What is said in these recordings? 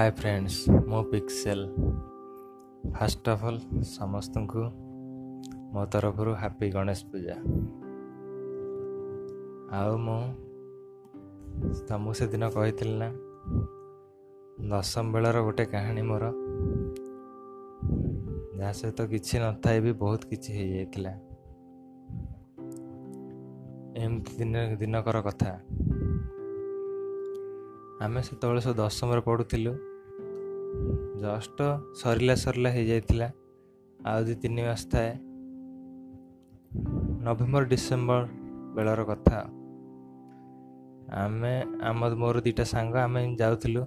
हाय friends मो pixel first of all समस्त को मो तरफ हापी गणेश पूजा आउ मो तमु से दिन कही ना दशम बेलर गोटे कहानी मोर जहाँ सहित तो किसी न था भी बहुत किसी एम दिन दिनकर कथा आम से दशम पढ़ू ଜଷ୍ଟ ସରିଲା ସରିଲା ହେଇଯାଇଥିଲା ଆଉ ଦୁଇ ତିନି ମାସ ଥାଏ ନଭେମ୍ବର ଡିସେମ୍ବର ବେଳର କଥା ଆମେ ଆମ ମୋର ଦୁଇଟା ସାଙ୍ଗ ଆମେ ଯାଉଥିଲୁ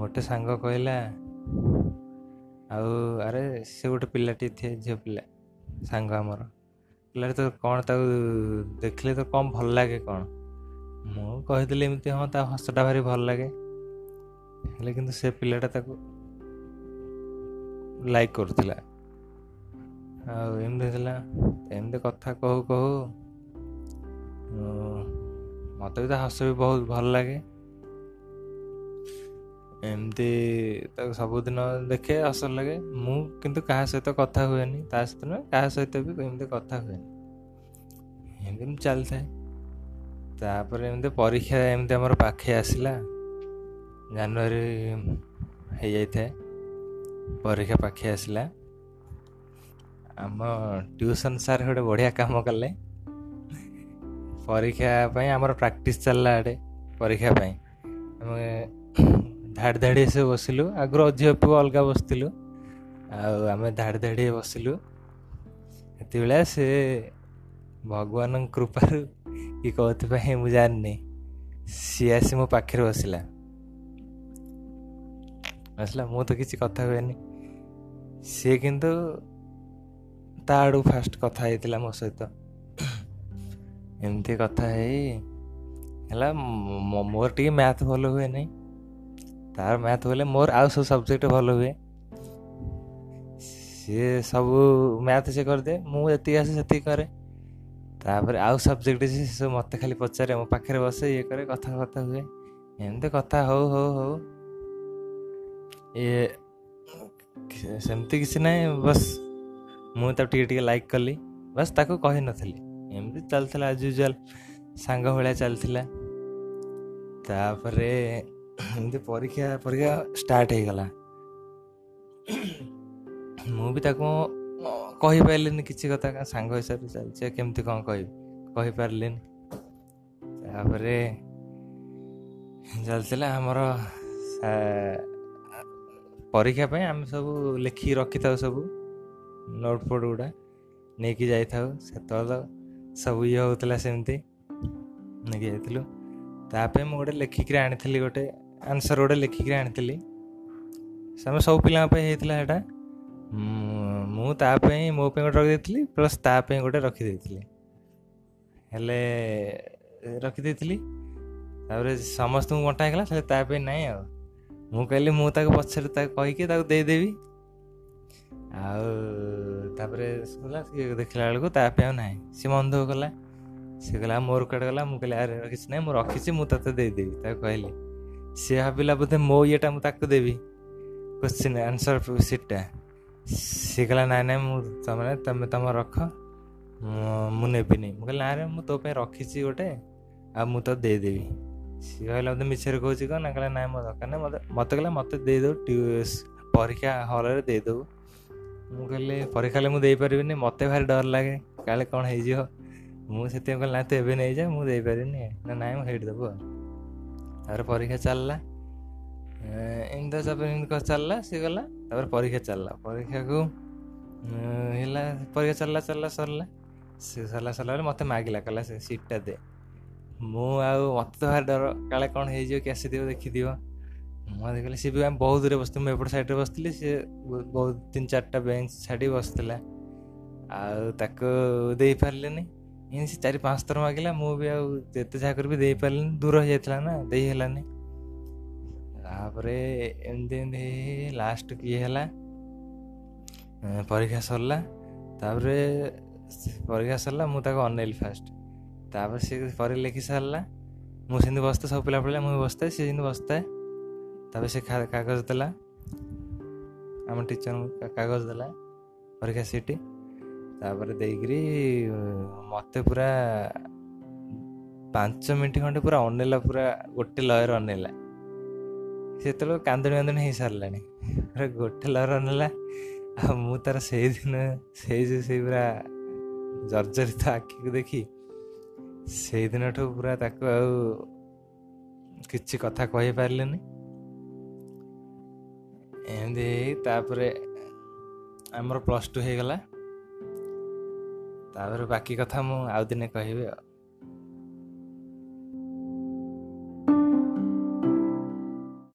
ଗୋଟେ ସାଙ୍ଗ କହିଲା ଆଉ ଆରେ ସେ ଗୋଟେ ପିଲାଟି ଥିଏ ଝିଅ ପିଲା ସାଙ୍ଗ ଆମର ପିଲାଟି ତ କ'ଣ ତାକୁ ଦେଖିଲେ ତ କ'ଣ ଭଲ ଲାଗେ କ'ଣ ମୁଁ କହିଥିଲି ଏମିତି ହଁ ତା ହସଟା ଭାରି ଭଲ ଲାଗେ ହେଲେ କିନ୍ତୁ ସେ ପିଲାଟା ତାକୁ ଲାଇକ୍ କରୁଥିଲା ଆଉ ଏମିତି ଥିଲା ଏମିତି କଥା କହୁ କହୁ ମୋତେ ବି ତା ହସ ବି ବହୁତ ଭଲ ଲାଗେ ଏମିତି ତାକୁ ସବୁଦିନ ଦେଖେ ହସ ଲାଗେ ମୁଁ କିନ୍ତୁ କାହା ସହିତ କଥା ହୁଏନି ତା ସହିତ ନୁହେଁ କାହା ସହିତ ବି ଏମିତି କଥା ହୁଏନି ଏମିତି ମୁଁ ଚାଲିଥାଏ ତାପରେ ଏମିତି ପରୀକ୍ଷା ଏମିତି ଆମର ପାଖେଇ ଆସିଲା ଜାନୁଆରୀ ହେଇଯାଇଥାଏ ପରୀକ୍ଷା ପାଖେଇ ଆସିଲା ଆମ ଟିଉସନ୍ ସାର୍ ଗୋଟେ ବଢ଼ିଆ କାମ କଲେ ପରୀକ୍ଷା ପାଇଁ ଆମର ପ୍ରାକ୍ଟିସ୍ ଚାଲିଲା ଆଡ଼େ ପରୀକ୍ଷା ପାଇଁ ଆମେ ଧାଡ଼ି ଧାଡ଼ି ସେ ବସିଲୁ ଆଗରୁ ଅଧିକ ପୁଅ ଅଲଗା ବସିଥିଲୁ ଆଉ ଆମେ ଧାଡ଼ି ଧାଡ଼ି ବସିଲୁ ସେତେବେଳେ ସେ ଭଗବାନଙ୍କ କୃପାରୁ କି କହୁଥିବା ହିଁ ମୁଁ ଜାଣିନି ସିଏ ଆସି ମୋ ପାଖରେ ବସିଲା ଆସିଲା ମୁଁ ତ କିଛି କଥା ହୁଏନି ସିଏ କିନ୍ତୁ ତା ଆଡ଼ୁ ଫାଷ୍ଟ କଥା ହେଇଥିଲା ମୋ ସହିତ ଏମିତି କଥା ହେଇ ହେଲା ମୋର ଟିକେ ମ୍ୟାଥ୍ ଭଲ ହୁଏ ନାହିଁ ତାର ମ୍ୟାଥ୍ ବୋଲେ ମୋର ଆଉ ସବୁ ସବଜେକ୍ଟ ଭଲ ହୁଏ ସିଏ ସବୁ ମ୍ୟାଥ୍ ସେ କରିଦିଏ ମୁଁ ଯେତିକି ଆସେ ସେତିକି କରେ ତାପରେ ଆଉ ସବଜେକ୍ଟ ସେ ସବୁ ମୋତେ ଖାଲି ପଚାରେ ମୋ ପାଖରେ ବସେ ଇଏ କରେ କଥାବାର୍ତ୍ତା ହୁଏ ଏମିତି କଥା ହଉ ହଉ ହଉ ଇଏ ସେମିତି କିଛି ନାହିଁ ବସ୍ ମୁଁ ତାକୁ ଟିକେ ଟିକେ ଲାଇକ୍ କଲି ବାସ୍ ତାକୁ କହିନଥିଲି ଏମିତି ଚାଲିଥିଲା ଆଜ୍ ୟୁଜୁଆଲ୍ ସାଙ୍ଗ ଭଳିଆ ଚାଲିଥିଲା ତାପରେ ଏମିତି ପରୀକ୍ଷା ପରୀକ୍ଷା ଷ୍ଟାର୍ଟ ହେଇଗଲା ମୁଁ ବି ତାକୁ କହିପାରିଲିନି କିଛି କଥା ସାଙ୍ଗ ହିସାବରେ ଚାଲିଛି କେମିତି କ'ଣ କହିବି କହିପାରିଲିନି ତାପରେ ଚାଲିଥିଲା ଆମର ପରୀକ୍ଷା ପାଇଁ ଆମେ ସବୁ ଲେଖିକି ରଖିଥାଉ ସବୁ ନୋଟ୍ ଫୋଟ୍ ଗୁଡ଼ା ନେଇକି ଯାଇଥାଉ ସେତେବେଳେ ତ ସବୁ ଇଏ ହେଉଥିଲା ସେମିତି ନେଇକି ଯାଇଥିଲୁ ତା ପାଇଁ ମୁଁ ଗୋଟେ ଲେଖିକିରି ଆଣିଥିଲି ଗୋଟେ ଆନ୍ସର୍ ଗୋଟେ ଲେଖିକିରି ଆଣିଥିଲି ଆମେ ସବୁ ପିଲାଙ୍କ ପାଇଁ ହେଇଥିଲା ସେଇଟା ମୁଁ ତା ପାଇଁ ମୋ ପାଇଁ ଗୋଟେ ରଖିଦେଇଥିଲି ପ୍ଲସ୍ ତା ପାଇଁ ଗୋଟେ ରଖିଦେଇଥିଲି ହେଲେ ରଖିଦେଇଥିଲି ତାପରେ ସମସ୍ତଙ୍କୁ ବଣ୍ଟା ହେଇଗଲା ହେଲେ ତା ପାଇଁ ନାହିଁ ଆଉ ମୁଁ କହିଲି ମୁଁ ତାକୁ ପଛରେ ତାକୁ କହିକି ତାକୁ ଦେଇଦେବି ଆଉ ତାପରେ ଶୁଣିଲା ସିଏ ଦେଖିଲା ବେଳକୁ ତା ପାଇଁ ଆଉ ନାହିଁ ସିଏ ମନ ଦୁଃଖ କଲା ସିଏ କହିଲା ମୋର କୁଆଡ଼େ ଗଲା ମୁଁ କହିଲି ଆରେ କିଛି ନାହିଁ ମୁଁ ରଖିଛି ମୁଁ ତୋତେ ଦେଇଦେବି ତାକୁ କହିଲି ସିଏ ଭାବିଲା ବୋଧେ ମୋ ଇଏଟା ମୁଁ ତାକୁ ଦେବି କୋଶ୍ଚିନ୍ ଆନ୍ସର୍ ସିଟ୍ଟା ସିଏ କହିଲା ନାଇଁ ନାଇଁ ମୁଁ ତମେ ତମେ ତମ ରଖ ମୁଁ ନେବିନି ମୁଁ କହିଲି ନାଇଁ ମୁଁ ତୋ ପାଇଁ ରଖିଛି ଗୋଟେ ଆଉ ମୁଁ ତ ଦେଇଦେବି ಶಿವಲ್ಲದ ಮಿಚರ್ಗೆ ಹೋಜಿಗ ನಂಗಲ್ಲ ನಾಯಿ ಮದಕನೆ ಮದ ಮತ್ತಗಲ್ಲ ಮತ್ತೆ ଦେଇଦେଉ ପରୀକ୍ଷା ହଲରେ ଦେଇଦେବୁ ମୁଁ କହିଲି ପରୀକ୍ଷା ହେଲେ ମୁଁ ଦେଇପାରିବିନି ମୋତେ ଭାରି ଡର ଲାଗେ କାଳେ କ'ଣ ହେଇଯିବ ମୁଁ ସେଥିପାଇଁ କହିଲି ନା ତୁ ଏବେ ନେଇଯା ମୁଁ ଦେଇପାରିବିନି ନା ନାଇଁ ମୁଁ ହେଇଠି ଦେବୁ ଆଉ ତାପରେ ପରୀକ୍ଷା ଚାଲିଲା ଏମିତି ତାପରେ ଏମିତି ଚାଲିଲା ସିଏ ଗଲା ତାପରେ ପରୀକ୍ଷା ଚାଲିଲା ପରୀକ୍ଷାକୁ ହେଲା ପରୀକ୍ଷା ଚାଲିଲା ଚାଲିଲା ସରିଲା ସେ ସରିଲା ସରିଲା ପରେ ମୋତେ ମାଗିଲା କହିଲା ସେ ସିଟ୍ଟା ଦେ ମୁଁ ଆଉ ମୋତେ ତ ଭାରି ଡର କାଳେ କ'ଣ ହେଇଯିବ କି ଆସିଥିବ ଦେଖିଥିବ ମୁଁ ଦେଖିଲି ସିଏ ବି ଆମେ ବହୁତ ଦୂରେ ବସିଥିଲୁ ମୁଁ ଏପଟ ସାଇଡ଼୍ରେ ବସିଥିଲି ସିଏ ବହୁତ ତିନି ଚାରିଟା ବେଞ୍ଚ ଛାଡ଼ି ବସିଥିଲା ଆଉ ତାକୁ ଦେଇପାରିଲିନି ଏମିତି ସେ ଚାରି ପାଞ୍ଚ ଥର ମାଗିଲା ମୁଁ ବି ଆଉ ଯେତେ ଯାହା କରିବି ଦେଇପାରିଲିନି ଦୂର ହେଇଯାଇଥିଲା ନା ଦେଇ ହେଲାନି ତାପରେ ଏମିତି ଏମିତି ହେଇ ଲାଷ୍ଟକୁ ଇଏ ହେଲା ପରୀକ୍ଷା ସରିଲା ତାପରେ ପରୀକ୍ଷା ସରିଲା ମୁଁ ତାକୁ ଅନେଇଲି ଫାଷ୍ଟ तर सिलेखिसारा मुस बस्ता सब पहिला मैले बस्ता सि बस्ता कागज देला टिचर कागज देला परीक्षा सिटी तिनट खे पोट लयर अनैलान्दी हुसला गटे लयर अनला म त जर्जरित आखिको देखि ସେଇଦିନଠୁ ପୁରା ତାକୁ ଆଉ କିଛି କଥା କହିପାରିଲେନି ଏମିତି ହେଇ ତାପରେ ଆମର ପ୍ଲସ୍ ଟୁ ହେଇଗଲା ତାପରେ ବାକି କଥା ମୁଁ ଆଉ ଦିନେ କହିବି ଆଉ